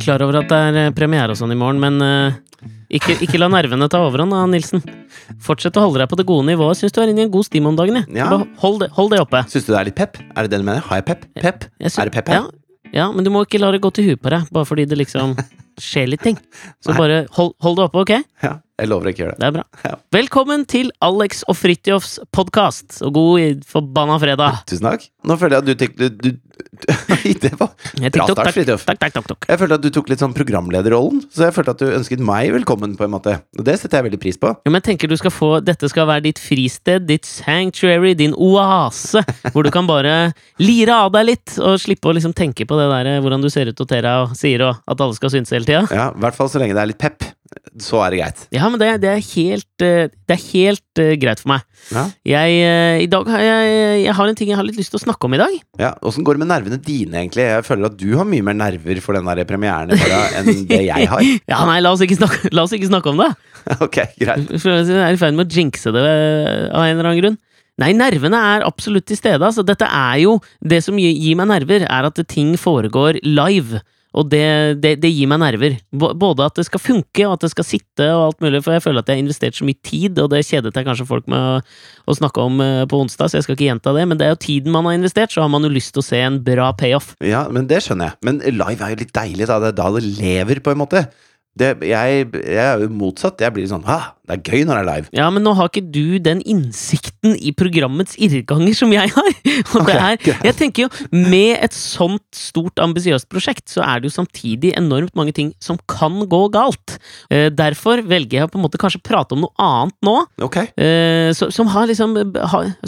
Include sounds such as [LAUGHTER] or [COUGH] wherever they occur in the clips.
Jeg er klar over at det er eh, premiere og sånn i morgen, men uh, ikke, ikke la nervene ta overhånd, da, Nilsen. Fortsett å holde deg på det gode nivået. Syns du er inne i en god stim om dagen. Jeg. Ja. Hold, det, hold det oppe. Syns du det er litt pep? Er det det du mener? Har jeg pep? Pep? Jeg sy- Er det pep her? Ja, ja, men du må ikke la det gå til huet på deg, bare fordi det liksom skjer litt ting. [LAUGHS] Så Nei. bare hold, hold det oppe, ok? Ja, jeg lover å ikke gjøre det. Det er bra. Ja. Velkommen til Alex og Fridtjofs podkast, og god forbanna fredag. Tusen takk. Nå føler jeg at du tenkte du, du, [LAUGHS] Det var Bra start, Fridtjof. Jeg følte at du tok litt sånn programlederrollen, så jeg følte at du ønsket meg velkommen, på en måte. Og det setter jeg veldig pris på. Jo, men jeg tenker du skal få Dette skal være ditt fristed, ditt sanctuary, din oase, hvor du kan bare lire av deg litt, og slippe å liksom tenke på det der eh, hvordan du ser ut og ter deg og sier, og at alle skal synes hele tida. Ja, I hvert fall så lenge det er litt pep. Så er det greit. Ja, men det, det er helt, eh, det er helt uh, greit for meg. Ja. Jeg, uh, i dag har jeg, jeg har en ting jeg har litt lyst til å snakke om i dag. ja, Åssen går det med nervene dine, egentlig? Jeg føler at du har mye mer nerver for den der premieren enn det jeg har. [LAUGHS] Ja, nei, la oss ikke snakke, la oss ikke snakke om det. [LAUGHS] Ok, greit. Jeg er i ferd med å jinxe det av en eller annen grunn. Nei, nervene er absolutt til stede. Altså, dette er jo Det som gir meg nerver, er at ting foregår live. Og det, det, det gir meg nerver. Både at det skal funke, og at det skal sitte, og alt mulig. For jeg føler at jeg har investert så mye tid, og det kjedet jeg kanskje folk med å, å snakke om eh, på onsdag, så jeg skal ikke gjenta det. Men det er jo tiden man har investert, så har man jo lyst til å se en bra payoff. Ja, men det skjønner jeg. Men live er jo litt deilig, da. Det er da det lever, på en måte. Det, jeg, jeg er jo motsatt. Jeg blir sånn ah, Det er gøy når det er live. Ja, men nå har ikke du den innsikten i programmets irrganger som jeg har. [LAUGHS] Og det er, jeg tenker jo, med et sånt stort, ambisiøst prosjekt, så er det jo samtidig enormt mange ting som kan gå galt. Eh, derfor velger jeg på en måte kanskje prate om noe annet nå, Okay. eh, så, som har liksom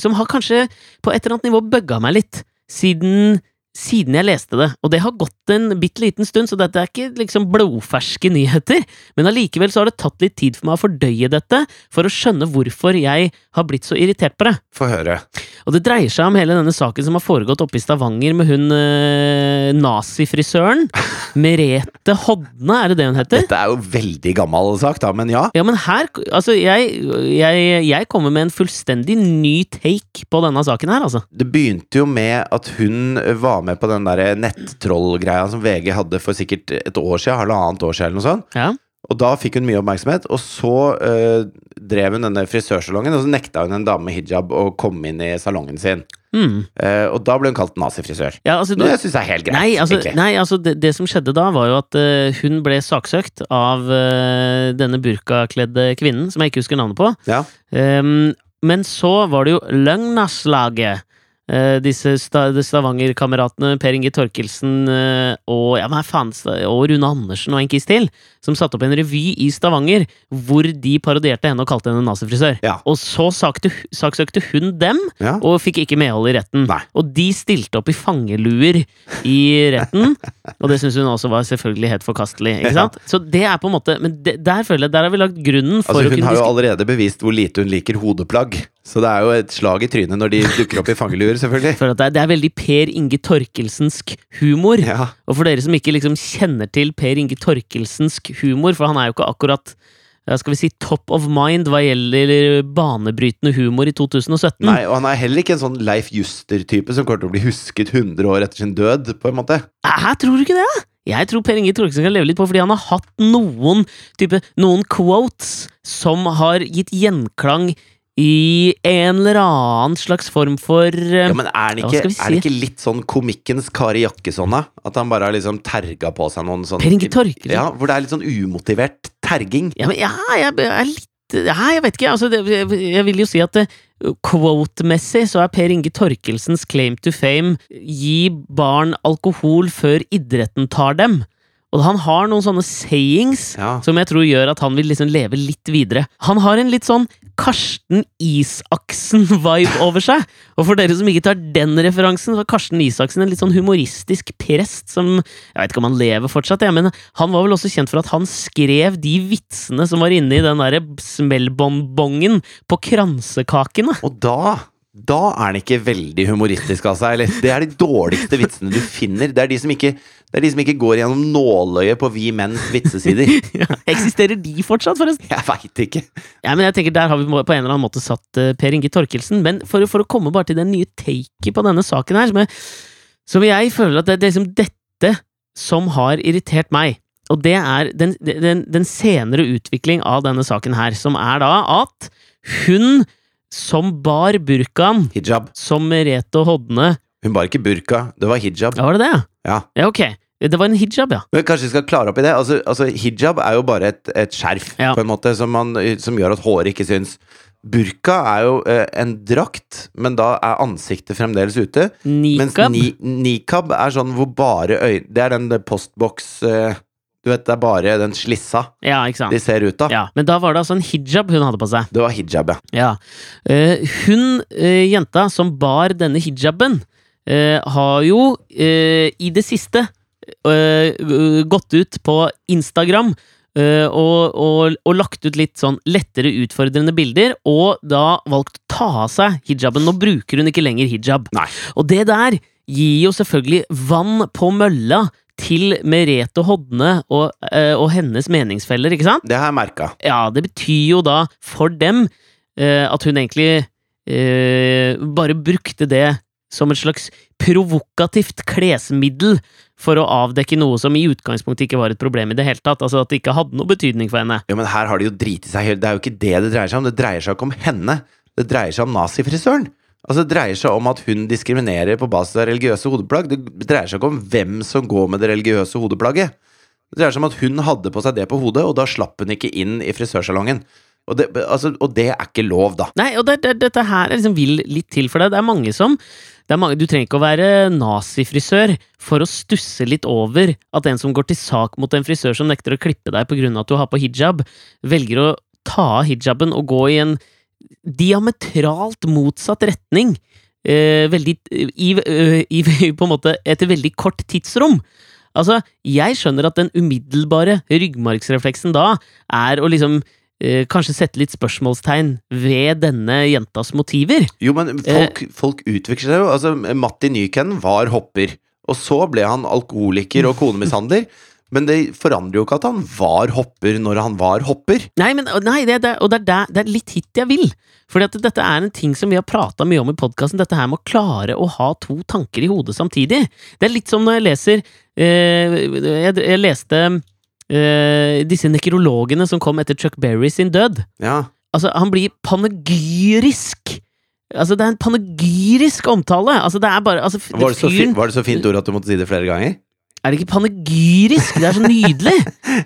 Som har kanskje på et eller annet nivå bugga meg litt, siden siden jeg leste det, og det har gått en bitte liten stund, så dette er ikke liksom blodferske nyheter, men allikevel så har det tatt litt tid for meg å fordøye dette, for å skjønne hvorfor jeg har blitt så irritert på det. Få høre. Og det dreier seg om hele denne saken som har foregått oppe i Stavanger med hun eh, nazifrisøren. [LAUGHS] Merete Hodne, er det det hun heter? Dette er jo veldig gammel sak, da, men ja. Ja, men her Altså, jeg, jeg, jeg kommer med en fullstendig ny take på denne saken her, altså. Det begynte jo med at hun var med på den der nettroll-greia som VG hadde for sikkert et år siden, halvannet år siden eller noe sånt. Ja. Og da fikk hun mye oppmerksomhet, og så eh, drev hun denne frisørsalongen, og så nekta hun en dame med hijab å komme inn i salongen sin. Mm. Uh, og da ble hun kalt nazifrisør. ja altså, Noe jeg syns er helt greit, Nei, altså, nei, altså det, det som skjedde da, var jo at uh, hun ble saksøkt av uh, denne burkakledde kvinnen, som jeg ikke husker navnet på. Ja. Um, men så var det jo Løgnaslaget. Eh, disse sta Stavanger-kameratene Per Inge Torkelsen eh, og, ja, faen, og Rune Andersen og en kiss til, som satte opp en revy i Stavanger hvor de parodierte henne og kalte henne nazifrisør. Ja. Og så sakte, saksøkte hun dem, Ja. og fikk ikke medhold i retten. Nei. Og de stilte opp i fangeluer i retten, [LAUGHS] og det syns hun også var selvfølgelig helt forkastelig. Ikke Ja. Så det er på en måte Men det, der føler jeg Der har vi lagt grunnen for Altså, hun har jo allerede bevist hvor lite hun liker hodeplagg. Så det er jo et slag i trynet når de dukker opp i fangeluer, selvfølgelig. For det er, det er veldig Per Inge Torkelsensk humor. Ja. Og for dere som ikke liksom kjenner til Per Inge Torkelsensk humor, for han er jo ikke akkurat skal vi si top of mind hva gjelder banebrytende humor i 2017. Nei, og han er heller ikke en sånn Leif Juster-type som kommer til å bli husket 100 år etter sin død, på en måte. Hæ, tror du ikke det? Jeg tror Per Inge Torkelsen kan leve litt på fordi han har hatt noen type, noen quotes som har gitt gjenklang i en eller annen slags form for eh, Ja, men er, det ikke, si? er det ikke litt sånn komikkens Kari Jakkesson, da? At han bare har liksom terga på seg noen sånne Per Inge Torkelsen? Ja, hvor det er litt sånn umotivert terging. Ja, men ja, jeg er litt ja, jeg vet ikke. Altså, det, jeg, jeg vil jo si at eh, quote-messig så er Per Inge Torkelsens claim to fame gi barn alkohol før idretten tar dem. Og han har noen sånne sayings Ja. som jeg tror gjør at han vil liksom leve litt videre. Han har en litt sånn Karsten Isaksen-vibe over seg. Og for dere som ikke tar den referansen, så er Karsten Isaksen en litt sånn humoristisk prest som Jeg vet ikke om han lever fortsatt, jeg, men han var vel også kjent for at han skrev de vitsene som var inne i den derre smellbonbongen på kransekakene. Og da da er han ikke veldig humoristisk av seg. Eller? Det er de dårligste vitsene du finner. Det er de som ikke, det de som ikke går gjennom nåløyet på Vi Menns vitsesider. [LAUGHS] Ja, eksisterer de fortsatt, forresten? Jeg veit ikke. Ja, men jeg tenker Der har vi på en eller annen måte satt eh, Per Inge Torkelsen. Men for, for å komme bare til den nye taket på denne saken her, som jeg, som jeg føler at det, det er liksom dette som har irritert meg. Og det er den, den, den senere utvikling av denne saken her, som er da at hun som bar burkaen, Hijab. som Merete Hodne Hun bar ikke burka, det var hijab. Ja, var det det? Ja. Ja, ok. Det var en hijab, ja. Men kanskje vi skal klare opp i det? Altså, altså Hijab er jo bare et, et skjerf Ja. på en måte som, man, som gjør at håret ikke syns. Burka er jo eh, en drakt, men da er ansiktet fremdeles ute. Mens Nikab. ni, nikab er sånn hvor bare øyne Det er den postboks eh, Du vet, det er bare den slissa Ja, de ser ut av. Ja, Men da var det altså en hijab hun hadde på seg. Det var hijab, ja. Ja. Eh, hun eh, jenta som bar denne hijaben, eh, har jo i det siste gått ut på Instagram og, og, og lagt ut litt sånn lettere utfordrende bilder, og da valgt å ta av seg hijaben. Nå bruker hun ikke lenger hijab. Nei. Og det der gir jo selvfølgelig vann på mølla til Merete Hodne og, eh, og hennes meningsfeller, ikke sant? Det har jeg merka. Ja, det betyr jo da for dem eh, at hun egentlig eh, bare brukte det som et slags provokativt klesmiddel for å avdekke noe som i utgangspunktet ikke var et problem i det hele tatt. Altså at det ikke hadde noe betydning for henne. Ja, men her har de jo driti seg helt Det er jo ikke det det dreier seg om. Det dreier seg ikke om henne. Det dreier seg om nazifrisøren. Altså, det dreier seg om at hun diskriminerer på basis av religiøse hodeplagg. Det dreier seg ikke om hvem som går med det religiøse hodeplagget. Det dreier seg om at hun hadde på seg det på hodet, og da slapp hun ikke inn i frisørsalongen. Og det, altså, og det er ikke lov, da. Nei, og det, det, dette her er liksom vil litt til for deg. Det er mange som er mange, Du trenger ikke å være nazifrisør for å stusse litt over at en som går til sak mot en frisør som nekter å klippe deg pga. at du har på hijab, velger å ta av hijaben og gå i en diametralt motsatt retning. Eh, veldig i, eh, i, På en måte etter veldig kort tidsrom. Altså, jeg skjønner at den umiddelbare ryggmargsrefleksen da er å liksom eh, kanskje sette litt spørsmålstegn ved denne jentas motiver. Jo, men folk, folk utvikler seg jo. Altså, Matti Nyken var hopper. Og så ble han alkoholiker og [LAUGHS] konemishandler. Men det forandrer jo ikke at han var hopper når han var hopper. Nei, men, nei det, det, og det er, det er litt hit jeg vil. For dette er en ting som vi har prata mye om i podkasten. Dette her med å klare å ha to tanker i hodet samtidig. Det er litt som når jeg leser eh, jeg, jeg leste eh, disse nekrologene som kom etter Chuck Berry sin død. Ja. Altså, han blir panegyrisk Altså, det er en panegyrisk omtale! Altså, det er bare altså, Var det, så var det så fint ord at du måtte si det flere ganger? Er det ikke panegyrisk? Det er så nydelig!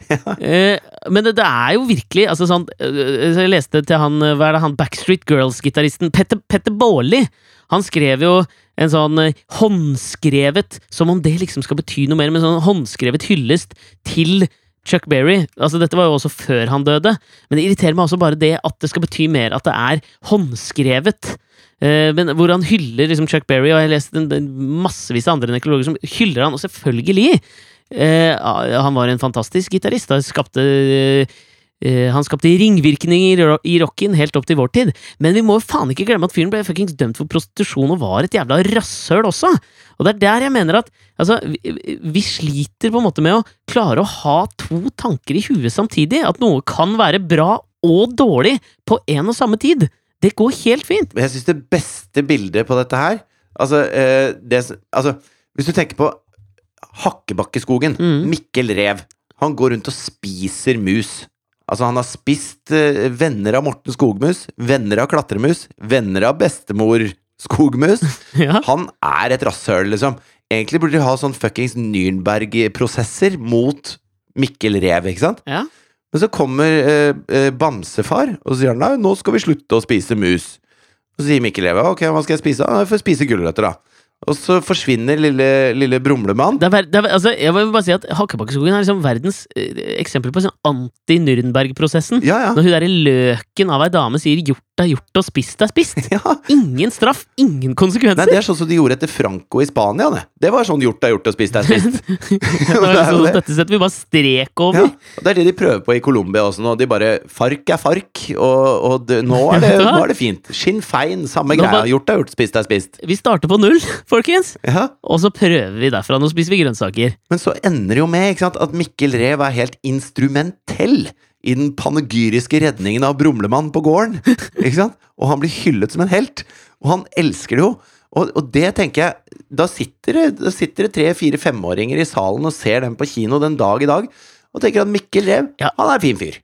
[LAUGHS] eh, men det, det er jo virkelig altså sånn, eh, Jeg leste til han eh, Hva er det han Backstreet Girls-gitaristen Petter, Petter Baarli. Han skrev jo en sånn håndskrevet Som om det liksom skal bety noe mer, men sånn håndskrevet hyllest til Chuck Berry. Altså, dette var jo også før han døde, men det irriterer meg også bare det at det skal bety mer at det er håndskrevet. Uh, men hvor han hyller liksom Chuck Berry, og jeg har lest en, en massevis av andre nekrologer som hyller han, og selvfølgelig! Uh, han var en fantastisk gitarist. Han skapte eh, han skapte ringvirkninger i ro- rocken helt opp til vår tid. Men vi må jo faen ikke glemme at fyren ble fuckings dømt for prostitusjon og var et jævla rasshøl også! Og det er der jeg mener at altså, vi, vi sliter på en måte med å klare å ha to tanker i huet samtidig. At noe kan være bra og dårlig på en og samme tid. Det går helt fint. Men jeg syns det beste bildet på dette her Altså, eh, det, altså Hvis du tenker på Hakkebakkeskogen, Mm. Mikkel Rev, han går rundt og spiser mus. Altså, han har spist eh, venner av Morten Skogmus, venner av klatremus, venner av bestemor Skogmus. [LAUGHS] Ja. Han er et rasshøl, liksom. Egentlig burde de ha sånn fuckings Nürnberg-prosesser mot Mikkel Rev, ikke sant? Ja. Men så kommer eh, eh, Bamsefar, og så sier han nei, nå skal vi slutte å spise mus. Og så sier Mikkel Rev ok, hva skal jeg spise? «Ja, Jeg får spise gulrøtter, da. Og så forsvinner lille, lille Brumlemann. Det er, det er, altså, jeg vil bare si at Hakkebakkeskogen er liksom verdens eh, eksempel på sånn anti-Nürnberg-prosessen. Ja, ja. Når hun derre løken av ei dame sier 'gjort er gjort og spist er spist'. [LAUGHS] ja. Ingen straff, ingen konsekvenser! Nei, det er sånn som de gjorde etter Franco i Spania, det. Det var sånn gjort er gjort og spist er [LAUGHS] spist. Det var [LAUGHS] det. dette setter vi bare strek over. Ja, Det er det de prøver på i Colombia også nå. De bare Fark er fark, og, og det, nå, er det, nå er det fint. Skinn fein, samme Nå greia. bare- Gjort er gjort, spist er spist. Vi starter på null, folkens! Ja. Og så prøver vi derfra. Nå spiser vi grønnsaker. Men så ender det jo med sant, at Mikkel Rev er helt instrumentell i den panegyriske redningen av Brumlemann på gården. [LAUGHS] Ikke sant? Og han blir hyllet som en helt. Og han elsker det jo. Og, og det tenker jeg Da sitter det, da sitter det tre, fire, femåringer i salen og ser den på kino den dag i dag, og tenker at Mikkel Rev, Ja. han er en fin fyr.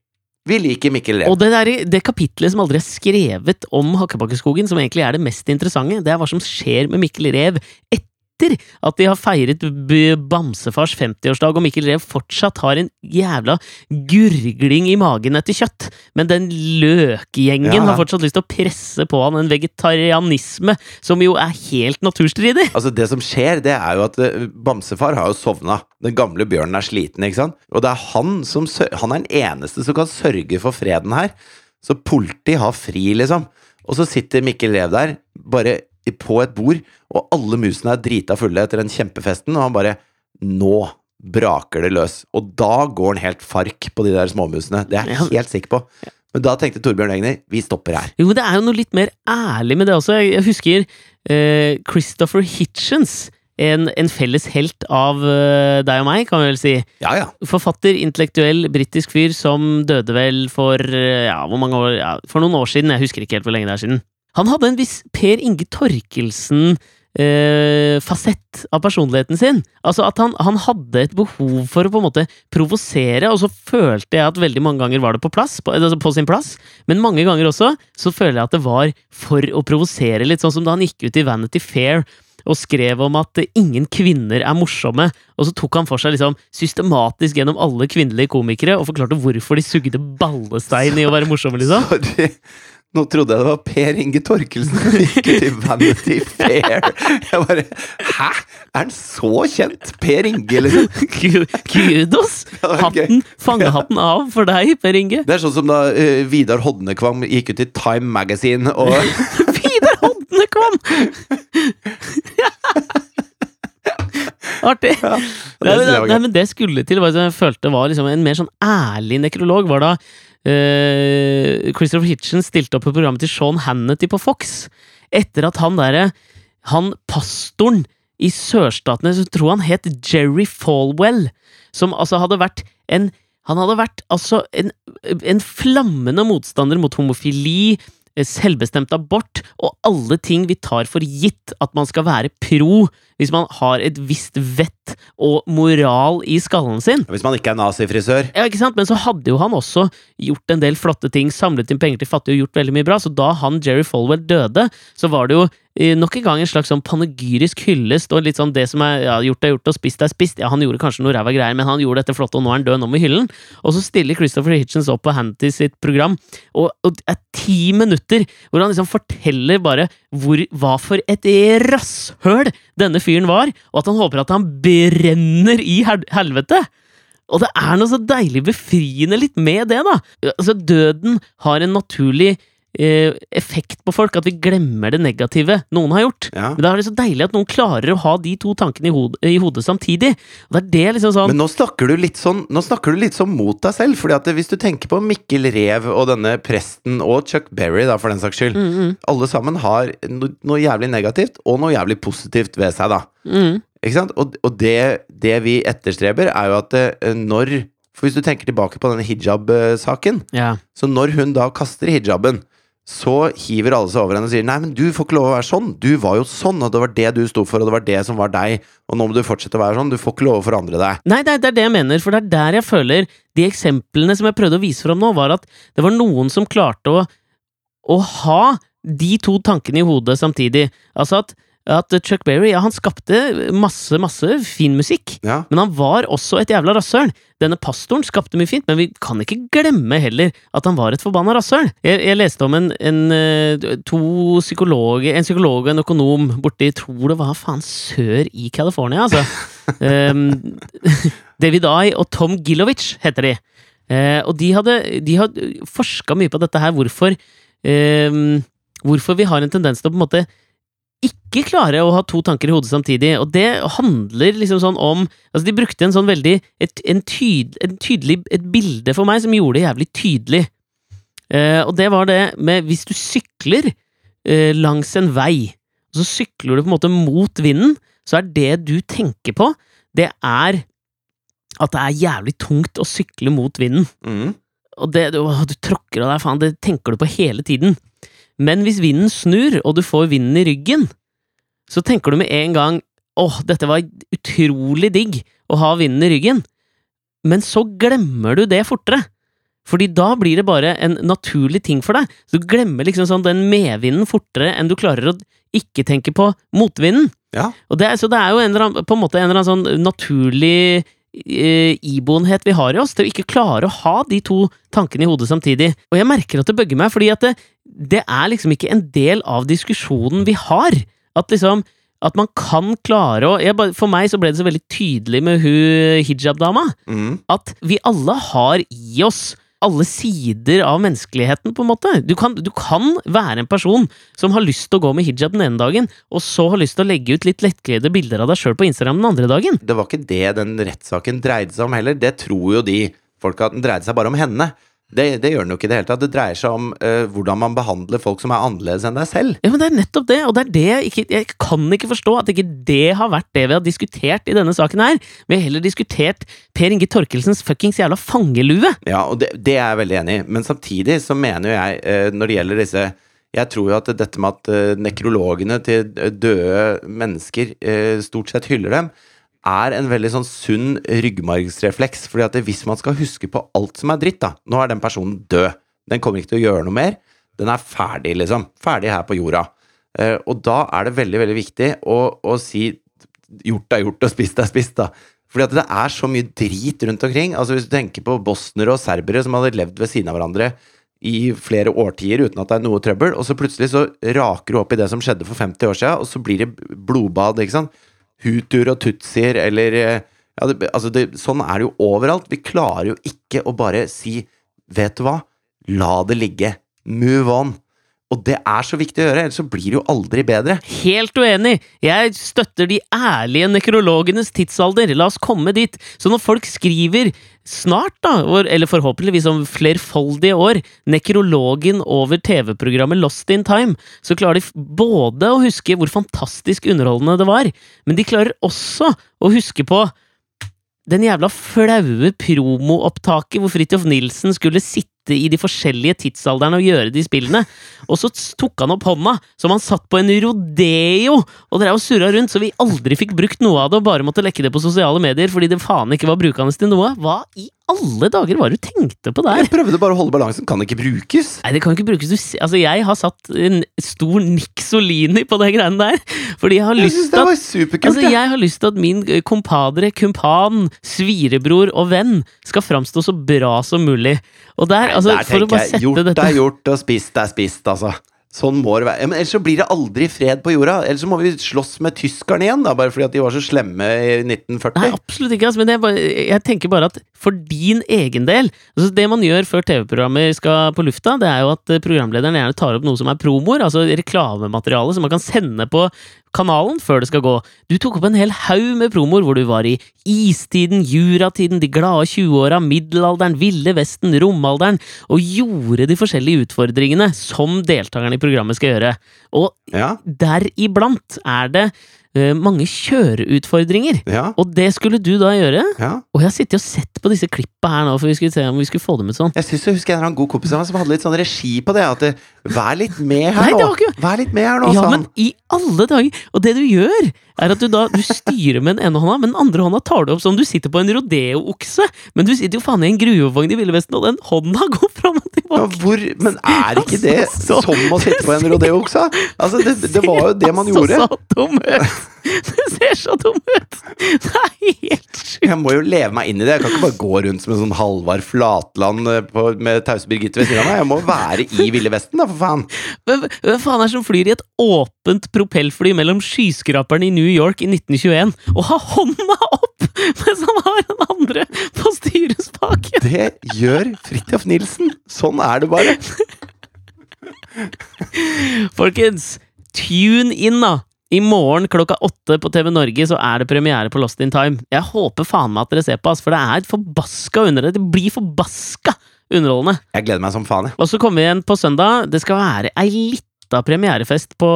Vi liker Mikkel Rev. Og det, der, det kapitlet som aldri er skrevet om Hakkebakkeskogen, som egentlig er det mest interessante, det er hva som skjer med Mikkel Rev etter at de har feiret Bamsefars 50-årsdag, og Mikkel Rev fortsatt har en jævla gurgling i magen etter kjøtt. Men den løkgjengen Ja. har fortsatt lyst til å presse på han en vegetarianisme som jo er helt naturstridig. Altså Det som skjer, det er jo at eh, Bamsefar har jo sovna. Den gamle bjørnen er sliten, ikke sant? Og det er han som Han er den eneste som kan sørge for freden her. Så politiet har fri, liksom. Og så sitter Mikkel Rev der, bare på et bord, og alle musene er drita fulle etter den kjempefesten, og han bare Nå braker det løs. Og da går han helt fark på de der småmusene. Det er jeg helt sikker på. Men da tenkte Torbjørn Egner vi stopper her. Jo, men det er jo noe litt mer ærlig med det også. Jeg, husker eh, Christopher Hitchens. En, en felles helt av uh, deg og meg, kan vi vel si. Ja, ja. Forfatter, intellektuell, britisk fyr som døde vel for uh, ja, hvor mange år? Ja, for noen år siden. Jeg husker ikke helt hvor lenge det er siden. Han hadde en viss Per Inge Torkelsen eh, fasett av personligheten sin. Altså at han, han hadde et behov for å på en måte provosere, og så følte jeg at veldig mange ganger var det på plass, på, altså på sin plass, men mange ganger også så føler jeg at det var for å provosere litt, sånn som da han gikk ut i Vanity Fair og skrev om at ingen kvinner er morsomme, og så tok han for seg liksom systematisk gjennom alle kvinnelige komikere og forklarte hvorfor de sugde ballestein i å være morsomme, liksom. [LAUGHS] Sorry. Nå trodde jeg det var Per Inge Torkelsen som gikk i Vanity Fair. Jeg bare Hæ? Er han så kjent? Per Inge, liksom? Kudos! [LAUGHS] Hatten, fangehatten av for deg, Per Inge. Det er sånn som da uh, Vidar Hodnekvam gikk ut i Time Magazine og [LAUGHS] [LAUGHS] Vidar Hodnekvam! Artig. Ja, Nei, det men, synes nei, men det skulle til, jeg følte var liksom en mer sånn ærlig nekrolog, var da eh, Christopher Hitchens stilte opp på programmet til Sean Hannity på Fox. Etter at han derre Han pastoren i sørstatene, som tror han het Jerry Falwell, som altså hadde vært en han hadde vært altså en, en flammende motstander mot homofili, eh, selvbestemt abort og alle ting vi tar for gitt at man skal være pro hvis man har et visst vett og moral i skallen sin. Hvis man ikke er nazifrisør. Ja, ikke sant? Men så hadde jo han også gjort en del flotte ting, samlet inn penger til fattige og gjort veldig mye bra. Så da han Jerry Falwell døde, så var det jo eh, nok en gang en slags sånn panegyrisk hyllest og litt sånn det som er ja, gjort er gjort og spist er spist. Ja, han gjorde kanskje noe ræva greier, men han gjorde dette flott, og nå er han død, nå med hyllen. Og så stiller Christopher Hitchens opp på Hanty sitt program, og, og det er ti minutter hvor han liksom forteller bare hvor, hva for et rasshøl denne fyren var, og at han håper at han brenner i hel helvete. Og det er noe så deilig befriende litt med det, da. Altså, døden har en naturlig eh, effekt på folk, at vi glemmer det negative noen har gjort. Ja. Men da er det så deilig at noen klarer å ha de to tankene i hodet, i hodet samtidig. Og det er det liksom sånn Men nå snakker du litt sånn Nå snakker du litt sånn mot deg selv. Fordi at hvis du tenker på Mikkel Rev og denne presten og Chuck Berry, da, for den saks skyld. mm, mm, Alle sammen har no, noe jævlig negativt og noe jævlig positivt ved seg, da. mm. Ikke sant? Og, og det, det vi etterstreber, er jo at eh, når For hvis du tenker tilbake på denne hijab-saken, Ja. så når hun da kaster hijaben, så hiver alle seg over henne og sier 'nei, men du får ikke lov å være sånn'. Du var jo sånn, og det var det du sto for, og det var det som var deg, og nå må du fortsette å være sånn. Du får ikke lov å forandre deg. Nei, det er, det er det jeg mener, for det er der jeg føler De eksemplene som jeg prøvde å vise fram nå, var at det var noen som klarte å, å ha de to tankene i hodet samtidig. Altså at, at Chuck Berry, ja, han skapte masse, masse fin musikk. Ja. Men han var også et jævla rasshøl. Denne pastoren skapte mye fint, men vi kan ikke glemme heller at han var et forbanna rasshøl. Jeg, jeg leste om en, en eh, to psykologer, en psykolog og en økonom borti tror det var faen sør i California, altså. um, [LAUGHS] David I og Tom Gilovich heter de. Uh, og de hadde, de hadde forska mye på dette her, hvorfor um, Hvorfor vi har en tendens til å på en måte ikke klare å ha to tanker i hodet samtidig. Og det handler liksom sånn om Altså, de brukte en sånn veldig Et, en tyd, en tydelig et bilde for meg som gjorde det jævlig tydelig. Eh, og det var det med Hvis du sykler eh, langs en vei, og så sykler du på en måte mot vinden, så er det du tenker på, det er at det er jævlig tungt å sykle mot vinden. Mm. Og det, du, du tråkker av deg, faen, det tenker du på hele tiden. Men hvis vinden snur, og du får vinden i ryggen, så tenker du med en gang åh, dette var utrolig digg å ha vinden i ryggen, men så glemmer du det fortere. Fordi da blir det bare en naturlig ting for deg. Så du glemmer liksom sånn den medvinden fortere enn du klarer å ikke tenke på motvinden. Ja. Og det, så det er jo en eller annen, på en måte en eller annen sånn naturlig iboenhet vi har i oss til å ikke klare å ha de to tankene i hodet samtidig. Og jeg merker at det bøgger meg, fordi at det, det er liksom ikke en del av diskusjonen vi har. At liksom at man kan klare å jeg For meg så ble det så veldig tydelig med hun hijab-dama Mm. at vi alle har i oss alle sider av menneskeligheten, på en måte. Du kan, du kan være en person som har lyst til å gå med hijab den ene dagen, og så har lyst til å legge ut litt lettkledde bilder av deg sjøl på Instagram den andre dagen. Det var ikke det den rettssaken dreide seg om heller. Det tror jo de folka at den dreide seg bare om henne. Det, det gjør den jo ikke i det hele tatt. Det dreier seg om uh, hvordan man behandler folk som er annerledes enn deg selv. Ja, men Det er nettopp det, og det er det jeg ikke Jeg kan ikke forstå at ikke det har vært det vi har diskutert i denne saken her. Vi har heller diskutert Per Inge Torkelsens fuckings jævla fangelue. Ja, og det, det er jeg veldig enig i. Men samtidig så mener jo jeg, uh, når det gjelder disse Jeg tror jo at dette med at eh, nekrologene til døde mennesker stort sett hyller dem, er en veldig sånn sunn ryggmargsrefleks. Fordi at hvis man skal huske på alt som er dritt, da Nå er den personen død. Den kommer ikke til å gjøre noe mer. Den er ferdig, liksom. Ferdig her på jorda. Eh, og da er det veldig, veldig viktig å, å si gjort er gjort, og spist er spist, da. Fordi at det er så mye drit rundt omkring. Altså Hvis du tenker på bosnere og serbere som hadde levd ved siden av hverandre i flere årtier uten at det er noe trøbbel, og så plutselig så raker du opp i det som skjedde for 50 år siden, og så blir det blodbad, ikke sant? Hutuer og tutsier, eller eh, ja, det, altså det, Sånn er det jo overalt. Vi klarer jo ikke å bare si Vet du hva? La det ligge. Move on. Og det er så viktig å gjøre, ellers så blir det jo aldri bedre. Helt uenig! Jeg støtter de ærlige nekrologenes tidsalder. La oss komme dit. Så når folk skriver snart, da, eller forhåpentligvis om flerfoldige år, nekrologen over TV-programmet Lost in Time, så klarer de både å huske hvor fantastisk underholdende det var, men de klarer også å huske på den jævla flaue promoopptaket hvor Fridtjof Nilsen skulle sitte i de forskjellige tidsalderne og gjøre de spillene. Og så tok han opp hånda, som han satt på en rodeo, og drev og surra rundt, så vi aldri fikk brukt noe av det, og bare måtte lekke det på sosiale medier fordi det faen ikke var brukende til noe. Hva i alle dager var det du tenkte på der? Jeg prøvde bare å holde balansen. Kan det ikke brukes? Nei, det kan ikke brukes. Du, altså, jeg har satt en stor Nixolini på de greiene der, fordi jeg har Jeg lyst til at. Altså, jeg. jeg har lyst til at min eh, kompadre, kumpan, svirebror og venn skal framstå så bra som mulig. Og der, altså, Der tenker jeg, gjort dette er gjort, og spist er spist, altså. Sånn må det være. Men ellers så blir det aldri fred på jorda. Ellers så må vi slåss med tyskerne igjen, da, bare fordi at de var så slemme i 1940. Nei, absolutt ikke. Altså, men bare, jeg tenker bare at for din egen del altså Det man gjør før TV-programmer skal på lufta, det er jo at programlederen gjerne tar opp noe som er promoer, altså reklamemateriale som man kan sende på kanalen før det skal gå. Du tok opp en hel haug med promoer hvor du var i istiden, juratiden, de glade 20-åra, middelalderen, ville vesten, romalderen, og gjorde de forskjellige utfordringene som deltakerne i programmet skal gjøre. Og Ja, deriblant er det uh, mange kjøreutfordringer. ja, Og det skulle du da gjøre. ja. Og jeg har sittet og sett på disse klippa her nå, for vi skulle se om vi skulle få dem ut sånn. Jeg syns jeg husker en god kompis av meg som hadde litt sånn regi på det. At det, Vær litt med her Nei, nå! ikke- Vær litt med her nå, Ja, men i alle dager! Og det du gjør, er at du da du styrer med den ene hånda, men den andre hånda tar du opp som om du sitter på en rodeo-okse. Men du sitter jo faen i en gruvevogn i Ville Vesten, og den hånda går fram og Ja, tilbake. hvor, men er ikke det Altså, [LAUGHS] så som å sitte på en rodeookse? Altså, det, det var jo det man [LAUGHS] gjorde gjorde. ser så dum ut! [LAUGHS] Det ser så dum ut! Det er helt. Jeg må jo leve meg inn i det. Jeg kan ikke bare gå rundt som en sånn Halvard Flatland eh, på, med tause Birgitte ved siden av meg. Jeg må være i Ville Vesten, da, for faen. Hvem hvem faen er det som flyr i et åpent propellfly mellom skyskraperne i New York i 1921 og har hånda opp mens han har den andre på styrespaken? Det gjør Fridtjof Nilsen. Sånn er det bare. Folkens, tune inn, da! I morgen klokka åtte på TV Norge så er det premiere på Lost in Time. Jeg håper faen meg at dere ser på, oss, for det er forbaska under det. Blir forbaska underholdende. Jeg gleder meg som faen, jeg. Og så kommer vi igjen på søndag. Det skal være ei lita premierefest på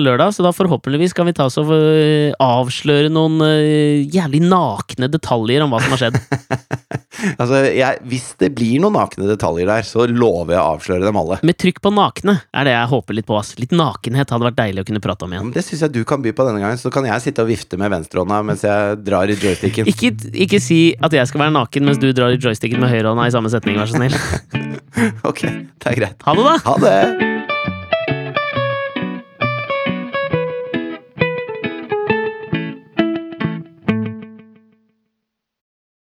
lørdag, så da forhåpentligvis kan vi ta oss og øh, avsløre noen øh, jævlig nakne detaljer om hva som har skjedd. [LAUGHS] Altså, jeg, hvis det blir noen nakne detaljer der, så lover jeg å avsløre dem alle. Med trykk på nakne er det jeg håper litt på. ass. Litt nakenhet hadde vært deilig å kunne prate om igjen. men Det syns jeg du kan by på denne gangen, så kan jeg sitte og vifte med venstrehånda mens jeg drar i joysticken. [LAUGHS] Ikke, ikke si at jeg skal være naken mens du drar i joysticken med høyrehånda i samme setning, vær så snill. [LAUGHS] Ok, det er greit. Ha det, da! Ha det!